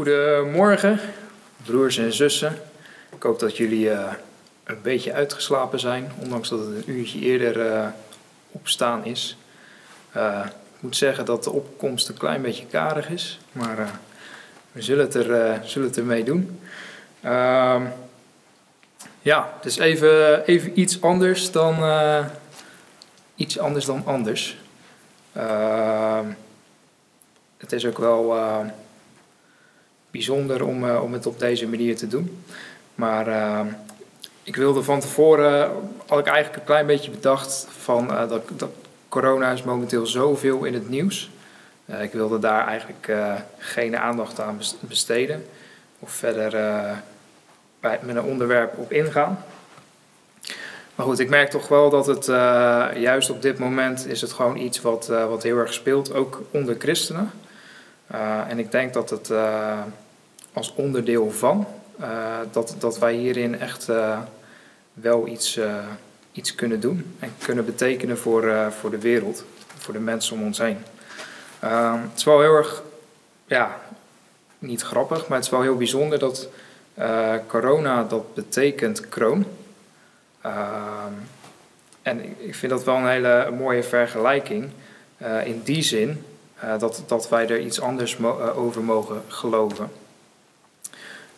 Goedemorgen, broers en zussen. Ik hoop dat jullie eh, een beetje uitgeslapen zijn, ondanks dat het een uurtje eerder eh, opstaan is. Eh, ik moet zeggen dat de opkomst een klein beetje karig is, maar we zullen het, er, zullen het ermee doen. Ehm, ja, is even, even iets anders dan, iets anders dan anders. Ehm, het is ook wel bijzonder om, eh, om het op deze manier te doen. Maar ehm, ik wilde van tevoren, had ik eigenlijk een klein beetje bedacht van eh, dat, dat corona is momenteel zoveel in het nieuws. Eh, ik wilde daar eigenlijk geen aandacht aan bes- besteden of verder bij, met een onderwerp op ingaan. Maar goed, ik merk toch wel dat het juist op dit moment is het gewoon iets wat, wat heel erg speelt, ook onder christenen. Eh, en ik denk dat het eh, als onderdeel van, eh, dat, dat wij hierin echt wel iets, iets kunnen doen en kunnen betekenen voor, voor de wereld, voor de mensen om ons heen. Eh, het is wel heel erg, ja, niet grappig, maar het is wel heel bijzonder dat corona, dat betekent kroon. Ehm, en ik- vind dat wel een hele mooie vergelijking. in die zin eh, dat, dat wij er iets anders eh, over mogen geloven.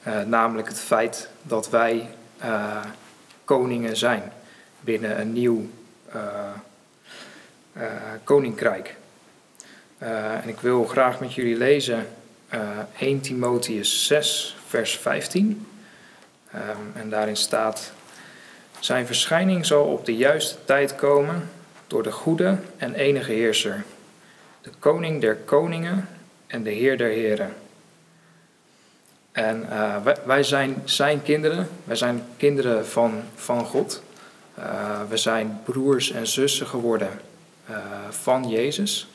Eh, namelijk het feit dat wij koningen zijn binnen een nieuw koninkrijk. En ik wil graag met jullie lezen eh 1 Timotheus 6, vers 15. Ehm, en daarin staat: Zijn verschijning zal op de juiste tijd komen door de goede en enige heerser, de koning der koningen en de heer der heren. En eh, wij, zijn zijn kinderen, wij zijn kinderen van, van God. Eh, we zijn broers en zussen geworden eh, van Jezus.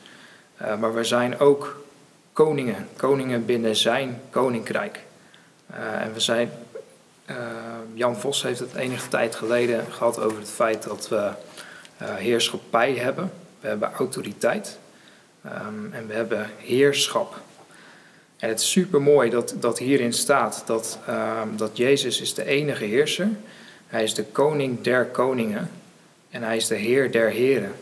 Maar we zijn ook koningen, koningen binnen zijn koninkrijk. En we zijn, Jan Vos heeft het enige tijd geleden gehad over het feit dat we heerschappij hebben. We hebben autoriteit ehm, en we hebben heerschap. En het is super mooi dat, dat hierin staat dat, ehm, dat Jezus is de enige heerser. Hij is de koning der koningen en hij is de heer der heren.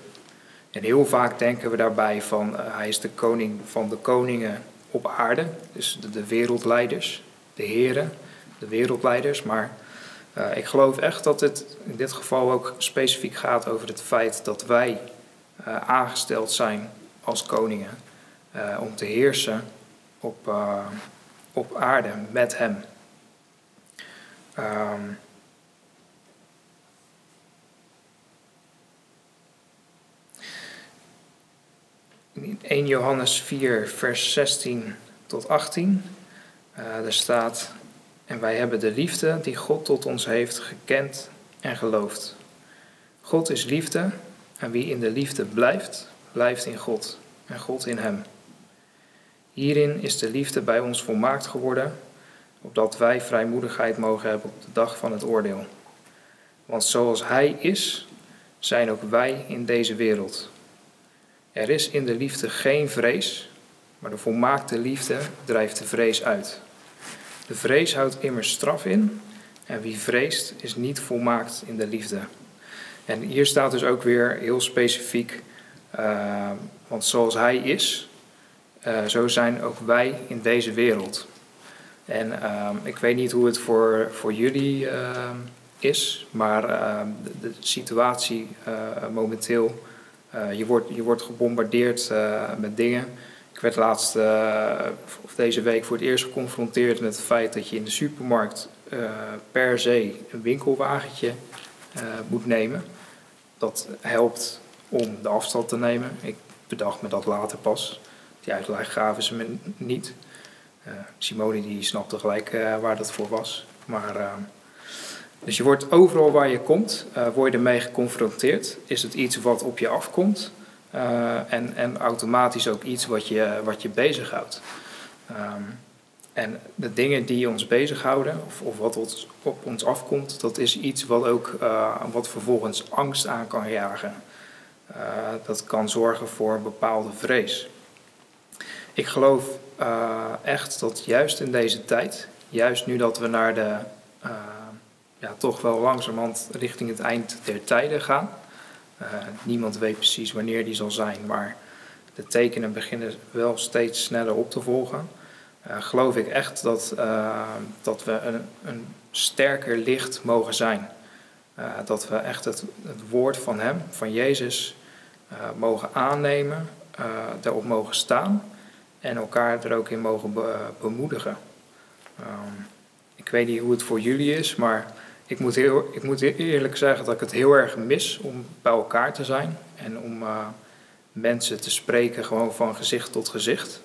En heel vaak denken we daarbij van eh, hij is de koning van de koningen op aarde, dus de, de wereldleiders, de heren, de wereldleiders. Maar eh, ik geloof echt dat het in dit geval ook specifiek gaat over het feit dat wij eh, aangesteld zijn als koningen eh, om te heersen op, eh, op aarde met hem. Ehm, in 1 Johannes 4, vers 16 tot 18, eh daar staat: En wij hebben de liefde die God tot ons heeft gekend en geloofd. God is liefde en wie in de liefde blijft, blijft in God en God in hem. Hierin is de liefde bij ons volmaakt geworden, opdat wij vrijmoedigheid mogen hebben op de dag van het oordeel. Want zoals Hij is, zijn ook wij in deze wereld. Er is in de liefde geen vrees, maar de volmaakte liefde drijft de vrees uit. De vrees houdt immers straf in, en wie vreest is niet volmaakt in de liefde. En hier staat dus ook weer heel specifiek, want zoals Hij is, eh, zo zijn ook wij in deze wereld. En ehm, ik weet niet hoe het voor, voor jullie ehm, is, maar ehm, de, de situatie eh, momenteel, eh, je, wordt, je wordt gebombardeerd eh, met dingen. Ik werd laatst, eh, of deze week, voor het eerst geconfronteerd met het feit dat je in de supermarkt eh, per se een winkelwagentje eh, moet nemen. Dat helpt om de afstand te nemen. Ik bedacht me dat later pas. Die uitleg gaven ze me niet. Eh, Simone die snapte gelijk eh, waar dat voor was. Maar, eh, dus je wordt overal waar je komt, eh, word je ermee geconfronteerd. Is het iets wat op je afkomt? En, en automatisch ook iets wat je, wat je bezighoudt. Ehm, en de dingen die ons bezighouden, of, of wat ons, op ons afkomt, dat is iets wat ook wat vervolgens angst aan kan jagen. Eh, dat kan zorgen voor bepaalde vrees. ik geloof echt dat juist in deze tijd, juist nu dat we naar de, ja, toch wel langzamerhand richting het eind der tijden gaan. niemand weet precies wanneer die zal zijn, maar de tekenen beginnen wel steeds sneller op te volgen. Geloof ik echt dat, dat we een, een, sterker licht mogen zijn. Uh, dat we echt het, het, woord van Hem, van Jezus, mogen aannemen, daarop mogen staan en elkaar er ook in mogen be, bemoedigen. Um, ik weet niet hoe het voor jullie is, maar ik moet, heel, ik moet eerlijk zeggen dat ik het heel erg mis om bij elkaar te zijn en om mensen te spreken gewoon van gezicht tot gezicht.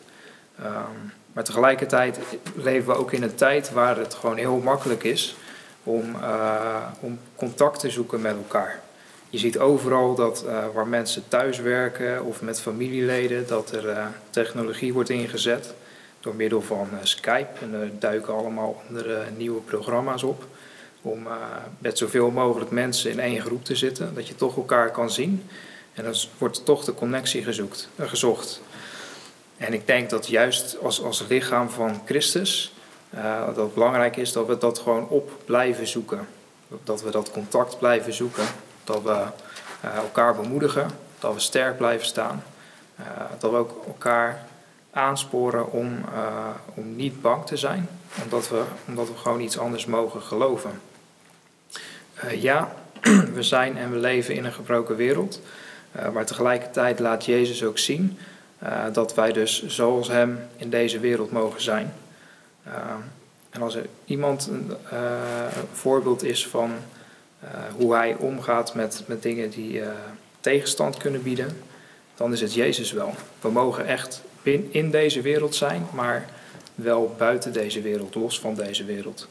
Um, maar tegelijkertijd leven we ook in een tijd waar het gewoon heel makkelijk is om, uh, om contact te zoeken met elkaar. Je ziet overal dat uh, waar mensen thuis werken of met familieleden, dat er uh, technologie wordt ingezet door middel van Skype. En er duiken allemaal andere nieuwe programma's op om met zoveel mogelijk mensen in één groep te zitten, dat je toch elkaar kan zien. En dan wordt toch de connectie gezocht. En ik denk dat juist als, als lichaam van Christus, uh, dat het belangrijk is dat we dat gewoon op blijven zoeken. Dat we dat contact blijven zoeken. Dat we uh, elkaar bemoedigen. Dat we sterk blijven staan. Uh, dat we ook elkaar aansporen om, om niet bang te zijn. Omdat we, omdat we gewoon iets anders mogen geloven. ja, we zijn en we leven in een gebroken wereld. maar tegelijkertijd laat Jezus ook zien dat wij dus zoals Hem in deze wereld mogen zijn. Uh, en als er iemand een uh, voorbeeld is van hoe Hij omgaat met, met dingen die tegenstand kunnen bieden, dan is het Jezus wel. We mogen echt in, in deze wereld zijn, maar wel buiten deze wereld, los van deze wereld.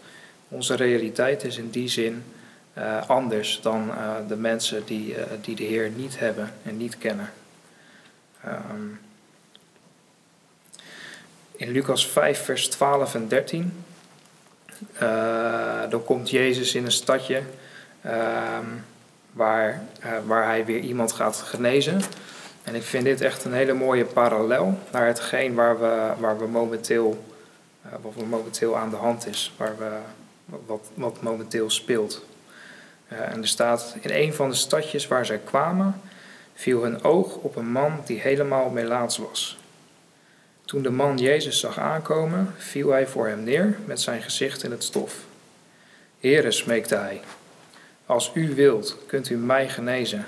Onze realiteit is in die zin anders dan de mensen die, die de Heer niet hebben en niet kennen. Um, in Lucas 5, vers 12 en 13. Uh, dan komt Jezus in een stadje uh, waar, uh, waar hij weer iemand gaat genezen. En ik vind dit echt een hele mooie parallel naar hetgeen waar we, waar we momenteel, eh, wat we momenteel aan de hand is, waar we, wat, wat momenteel speelt. en er staat in een van de stadjes waar zij kwamen, viel hun oog op een man die helemaal melaats was. Toen de man Jezus zag aankomen, viel hij voor hem neer met zijn gezicht in het stof. Heere, smeekte hij, als u wilt, kunt u mij genezen.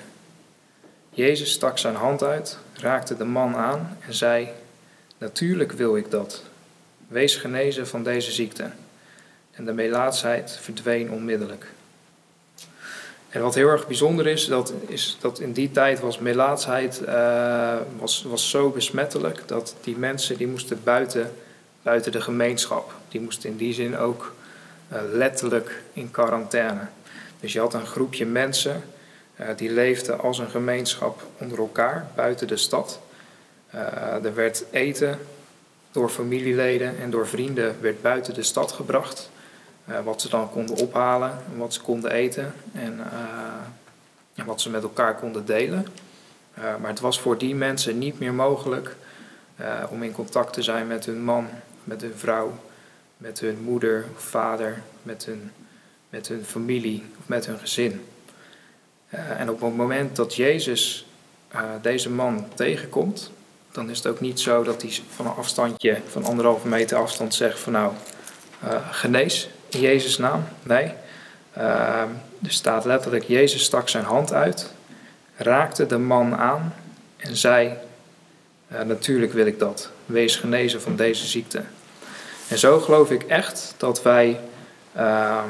Jezus stak zijn hand uit, raakte de man aan en zei: Natuurlijk wil ik dat. Wees genezen van deze ziekte. En de melaatsheid verdween onmiddellijk. En wat heel erg bijzonder is, dat, is dat in die tijd was melaatsheid uh, was, was zo besmettelijk dat die mensen die moesten buiten, buiten de gemeenschap. Die moesten in die zin ook uh, letterlijk in quarantaine. Dus je had een groepje mensen uh, die leefden als een gemeenschap onder elkaar buiten de stad. er werd eten door familieleden en door vrienden werd buiten de stad gebracht. Eh, wat ze dan konden ophalen, en wat ze konden eten en, en eh, wat ze met elkaar konden delen. Eh, maar het was voor die mensen niet meer mogelijk om in contact te zijn met hun man, met hun vrouw, met hun moeder vader, met hun, met hun familie of met hun gezin. en op het moment dat Jezus deze man tegenkomt, dan is het ook niet zo dat hij van een afstandje, van anderhalve meter afstand zegt van nou, genees, in Jezus' naam. Nee. Uh, er staat letterlijk, Jezus stak zijn hand uit, raakte de man aan en zei, natuurlijk wil ik dat, wees genezen van deze ziekte. En zo geloof ik echt dat wij uh,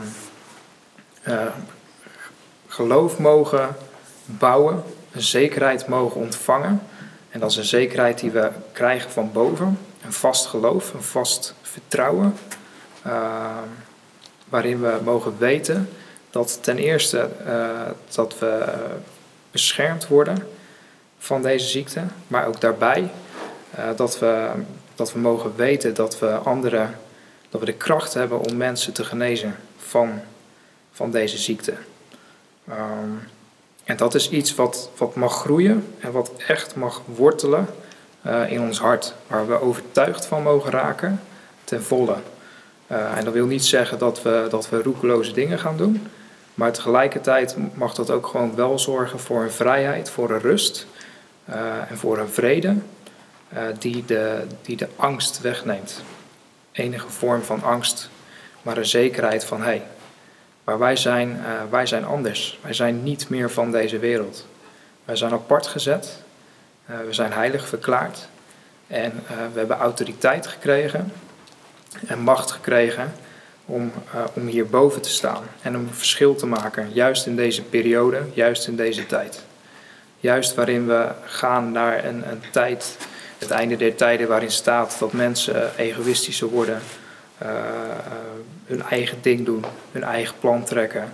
geloof mogen bouwen, een zekerheid mogen ontvangen. En dat is een zekerheid die we krijgen van boven, een vast geloof, een vast vertrouwen. Ehm, waarin we mogen weten dat ten eerste uh, dat we beschermd worden van deze ziekte, maar ook daarbij uh, dat, we, dat we mogen weten dat we anderen, dat we de kracht hebben om mensen te genezen van, van deze ziekte. Um, en dat is iets wat, wat mag groeien en wat echt mag wortelen in ons hart, waar we overtuigd van mogen raken ten volle. En dat wil niet zeggen dat we, dat we roekeloze dingen gaan doen, maar tegelijkertijd mag dat ook gewoon wel zorgen voor een vrijheid, voor een rust en voor een vrede die, de, die de angst wegneemt. Enige vorm van angst, maar een zekerheid van hé, hey, maar wij zijn, wij zijn anders. Wij zijn niet meer van deze wereld. Wij zijn apart gezet. We zijn heilig verklaard. En we hebben autoriteit gekregen en macht gekregen om, om hierboven te staan en om een verschil te maken. Juist in deze periode, juist in deze tijd. Juist waarin we gaan naar een, een tijd, het einde der tijden, waarin staat dat mensen egoïstischer worden hun eigen ding doen, hun eigen plan trekken,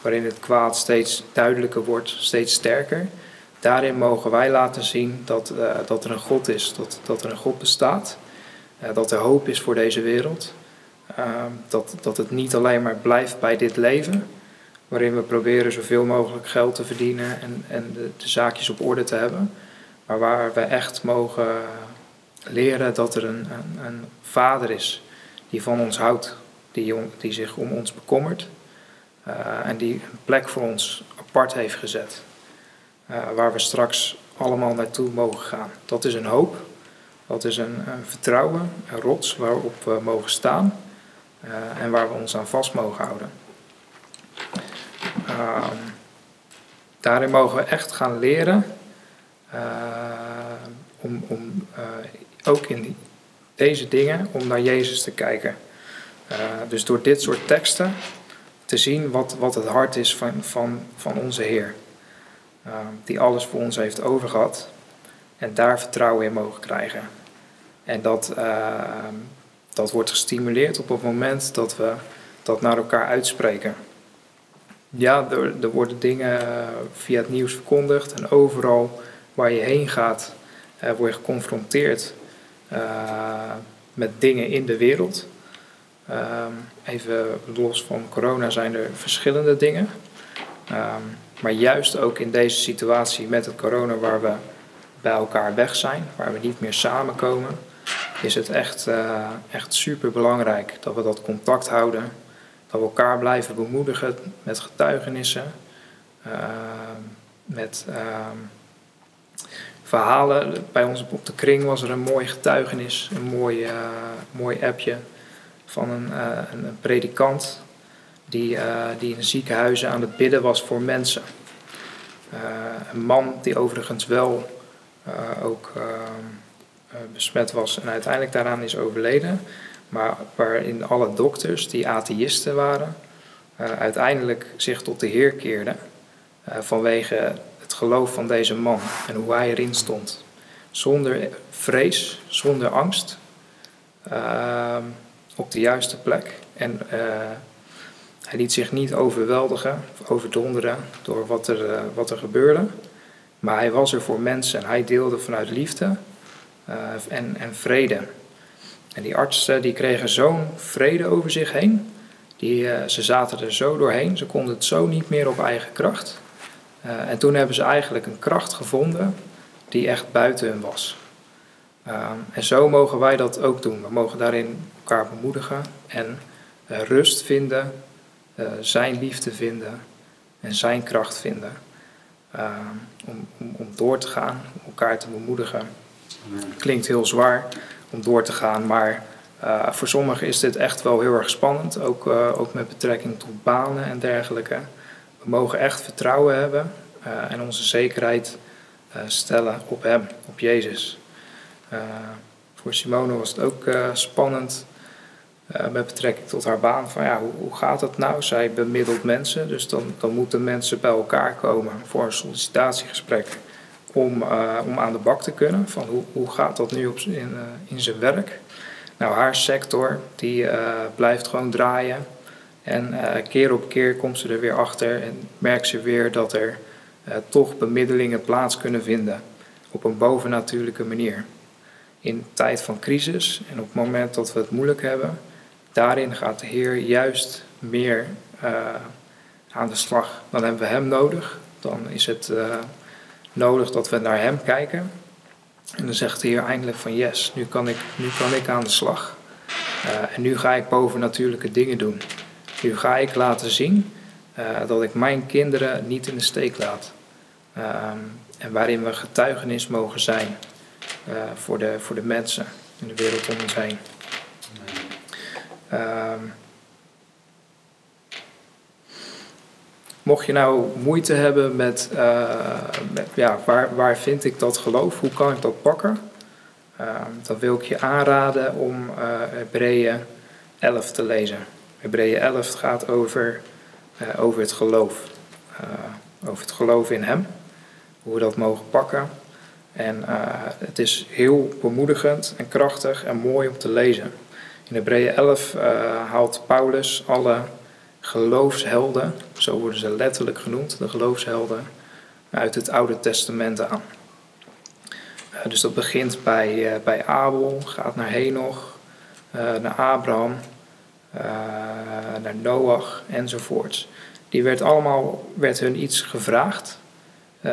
waarin het kwaad steeds duidelijker wordt, steeds sterker. Daarin mogen wij laten zien dat, uh, dat er een God is, dat, dat er een God bestaat, uh, dat er hoop is voor deze wereld. Uh, dat, dat het niet alleen maar blijft bij dit leven, waarin we proberen zoveel mogelijk geld te verdienen en, en de, de zaakjes op orde te hebben, maar waar we echt mogen leren dat er een, een, een vader is die van ons houdt, die, die zich om ons bekommert uh, en die een plek voor ons apart heeft gezet, uh, waar we straks allemaal naartoe mogen gaan. Dat is een hoop, dat is een, een vertrouwen, een rots waarop we mogen staan uh, en waar we ons aan vast mogen houden. Ehm, daarin mogen we echt gaan leren om, om ook in die, deze dingen om naar Jezus te kijken. Dus door dit soort teksten te zien wat, wat het hart is van, van, van onze Heer. Die alles voor ons heeft overgehad. En daar vertrouwen in mogen krijgen. En dat, uh, dat wordt gestimuleerd op het moment dat we dat naar elkaar uitspreken. Ja, er, er worden dingen via het nieuws verkondigd. En overal waar je heen gaat, word je geconfronteerd met dingen in de wereld. Um, even los van corona zijn er verschillende dingen. Um, maar juist ook in deze situatie met het corona waar we bij elkaar weg zijn, waar we niet meer samenkomen, is het echt, uh, echt super belangrijk dat we dat contact houden. Dat we elkaar blijven bemoedigen met getuigenissen, uh, met uh, verhalen. Bij ons op de kring was er een mooi getuigenis, een mooi, uh, mooi appje van een, een predikant die, die in ziekenhuizen aan het bidden was voor mensen. Een man die overigens wel ook besmet was en uiteindelijk daaraan is overleden, maar waarin alle dokters die atheïsten waren, uiteindelijk zich tot de Heer keerden vanwege het geloof van deze man en hoe hij erin stond. Zonder vrees, zonder angst op de juiste plek. En hij liet zich niet overweldigen, overdonderen door wat er, wat er gebeurde. Maar hij was er voor mensen en hij deelde vanuit liefde en, en vrede. En die artsen die kregen zo'n vrede over zich heen. Die, ze zaten er zo doorheen, ze konden het zo niet meer op eigen kracht. en toen hebben ze eigenlijk een kracht gevonden die echt buiten hun was. En zo mogen wij dat ook doen. We mogen daarin elkaar bemoedigen en rust vinden, zijn liefde vinden en zijn kracht vinden. Om, om, om, door te gaan, elkaar te bemoedigen. Klinkt heel zwaar om door te gaan, maar voor sommigen is dit echt wel heel erg spannend. Ook, ook met betrekking tot banen en dergelijke. We mogen echt vertrouwen hebben en onze zekerheid stellen op Hem, op Jezus. Voor Simone was het ook spannend met betrekking tot haar baan. Van ja, hoe, hoe, gaat het nou? Zij bemiddelt mensen, dus dan, dan moeten mensen bij elkaar komen voor een sollicitatiegesprek om, om aan de bak te kunnen. Van hoe, hoe gaat dat nu op, in, in zijn werk? Nou, haar sector die blijft gewoon draaien. En keer op keer komt ze er weer achter en merkt ze weer dat er toch bemiddelingen plaats kunnen vinden op een bovennatuurlijke manier in tijd van crisis en op het moment dat we het moeilijk hebben, daarin gaat de Heer juist meer aan de slag. Dan hebben we Hem nodig, dan is het nodig dat we naar Hem kijken En dan zegt de Heer eindelijk van yes, nu kan ik, nu kan ik aan de slag. Uh, en nu ga ik bovennatuurlijke dingen doen. Nu ga ik laten zien uh, dat ik mijn kinderen niet in de steek laat. Uh, en waarin we getuigenis mogen zijn voor, de, voor de mensen in de wereld om ons heen. Mocht je nou moeite hebben met, uh, met, ja, waar, waar vind ik dat geloof, hoe kan ik dat pakken? Uh, dan wil ik je aanraden om uh, Hebreeën 11 te lezen. Hebreeën 11 gaat over, over het geloof. over het geloof in Hem. Hoe we dat mogen pakken. En het is heel bemoedigend en krachtig en mooi om te lezen. In Hebreeën 11 haalt Paulus alle geloofshelden, zo worden ze letterlijk genoemd, de geloofshelden, uit het Oude Testament aan. Uh, dus dat begint bij, uh, bij Abel, gaat naar Henoch, uh, naar Abraham, naar Noach enzovoorts. Die werd allemaal, werd hun iets gevraagd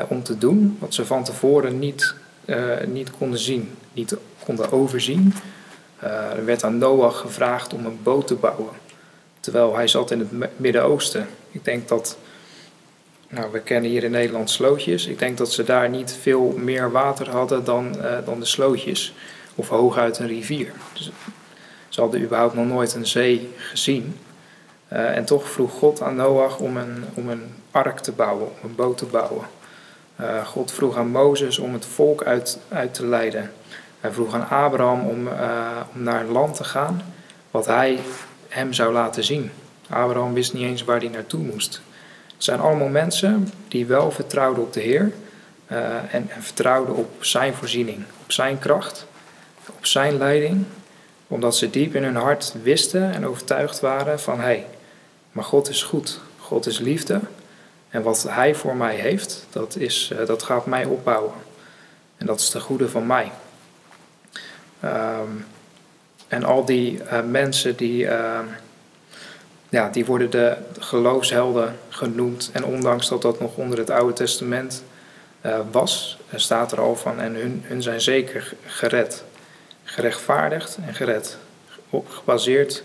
om te doen wat ze van tevoren niet, niet konden zien, niet konden overzien. er werd aan Noach gevraagd om een boot te bouwen. Terwijl hij zat in het Midden-Oosten. Ik denk dat, nou we kennen hier in Nederland slootjes. Ik denk dat ze daar niet veel meer water hadden dan, uh, dan de slootjes. Of hooguit een rivier. Dus ze hadden überhaupt nog nooit een zee gezien. Uh, en toch vroeg God aan Noach om een, om een ark te bouwen, om een boot te bouwen. Uh, God vroeg aan Mozes om het volk uit, uit te leiden. Hij vroeg aan Abraham om, om naar een land te gaan wat hij hem zou laten zien. Abraham wist niet eens waar hij naartoe moest. Het zijn allemaal mensen die wel vertrouwden op de Heer uh, en, en vertrouwden op zijn voorziening, op zijn kracht, op zijn leiding, omdat ze diep in hun hart wisten en overtuigd waren van hey, maar God is goed, God is liefde en wat Hij voor mij heeft, dat, is, uh, dat gaat mij opbouwen. En dat is de goede van mij. Um, en al die uh, mensen die, uh, ja, die worden de geloofshelden genoemd. En ondanks dat dat nog onder het Oude Testament uh, was, staat er al van, en hun, hun zijn zeker gered. Gerechtvaardigd en gered. Op, gebaseerd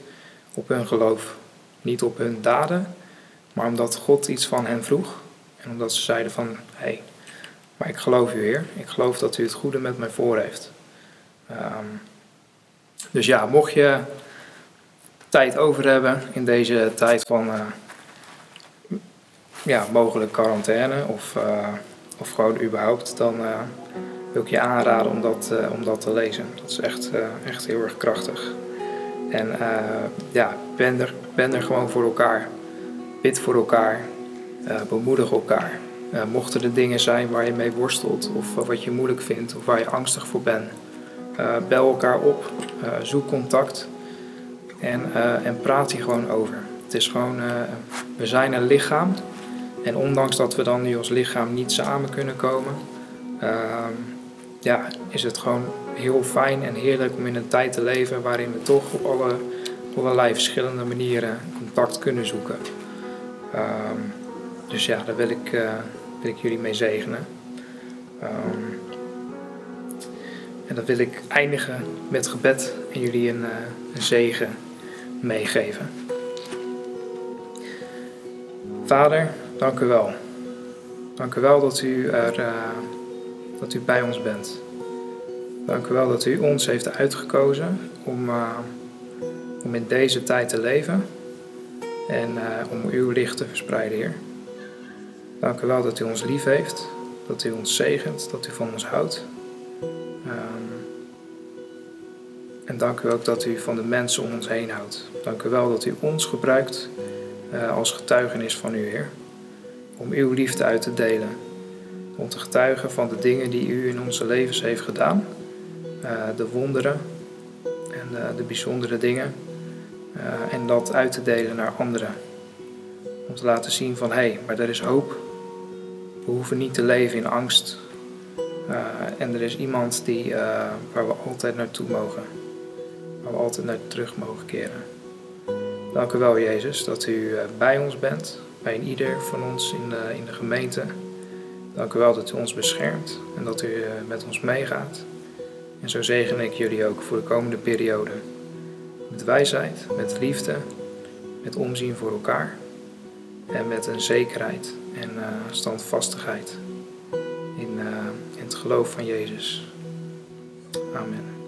op hun geloof. Niet op hun daden, maar omdat God iets van hen vroeg. En omdat ze zeiden van, hé, hey, maar ik geloof u Heer. Ik geloof dat u het goede met mij voor heeft. Um, dus ja, mocht je tijd over hebben in deze tijd van uh, ja, mogelijk quarantaine of, uh, of gewoon überhaupt, dan uh, wil ik je aanraden om dat, om dat te lezen. Dat is echt, echt heel erg krachtig. En ja, ben er, ben er gewoon voor elkaar. Bid voor elkaar. bemoedig elkaar. mochten er dingen zijn waar je mee worstelt of wat je moeilijk vindt of waar je angstig voor bent bel elkaar op, uh, zoek contact en, uh, en praat hier gewoon over. Het is gewoon, we zijn een lichaam en ondanks dat we dan nu als lichaam niet samen kunnen komen, ehm, ja, is het gewoon heel fijn en heerlijk om in een tijd te leven waarin we toch op alle, allerlei verschillende manieren contact kunnen zoeken. Um, dus ja, daar wil ik, wil ik jullie mee zegenen. Um, en dat wil ik eindigen met gebed en jullie een, uh, een zegen meegeven. Vader, dank u wel. Dank u wel dat u, er, uh, dat u bij ons bent. Dank u wel dat u ons heeft uitgekozen om, uh, om in deze tijd te leven en om uw licht te verspreiden, Heer. Dank u wel dat u ons lief heeft, dat u ons zegent, dat u van ons houdt. Um, en dank u ook dat u van de mensen om ons heen houdt. Dank u wel dat u ons gebruikt uh, als getuigenis van u, Heer. Om uw liefde uit te delen. Om te getuigen van de dingen die u in onze levens heeft gedaan. Uh, de wonderen en uh, de bijzondere dingen. en dat uit te delen naar anderen. Om te laten zien van hé, hey, maar er is hoop. We hoeven niet te leven in angst en er is iemand die, uh, waar we altijd naartoe mogen. Waar we altijd naar terug mogen keren. Dank u wel, Jezus, dat u uh, bij ons bent. Bij ieder van ons in de, in de gemeente. Dank u wel dat u ons beschermt en dat u met ons meegaat. En zo zegen ik jullie ook voor de komende periode. Met wijsheid, met liefde, met omzien voor elkaar en met een zekerheid en standvastigheid het geloof van Jezus. Amen.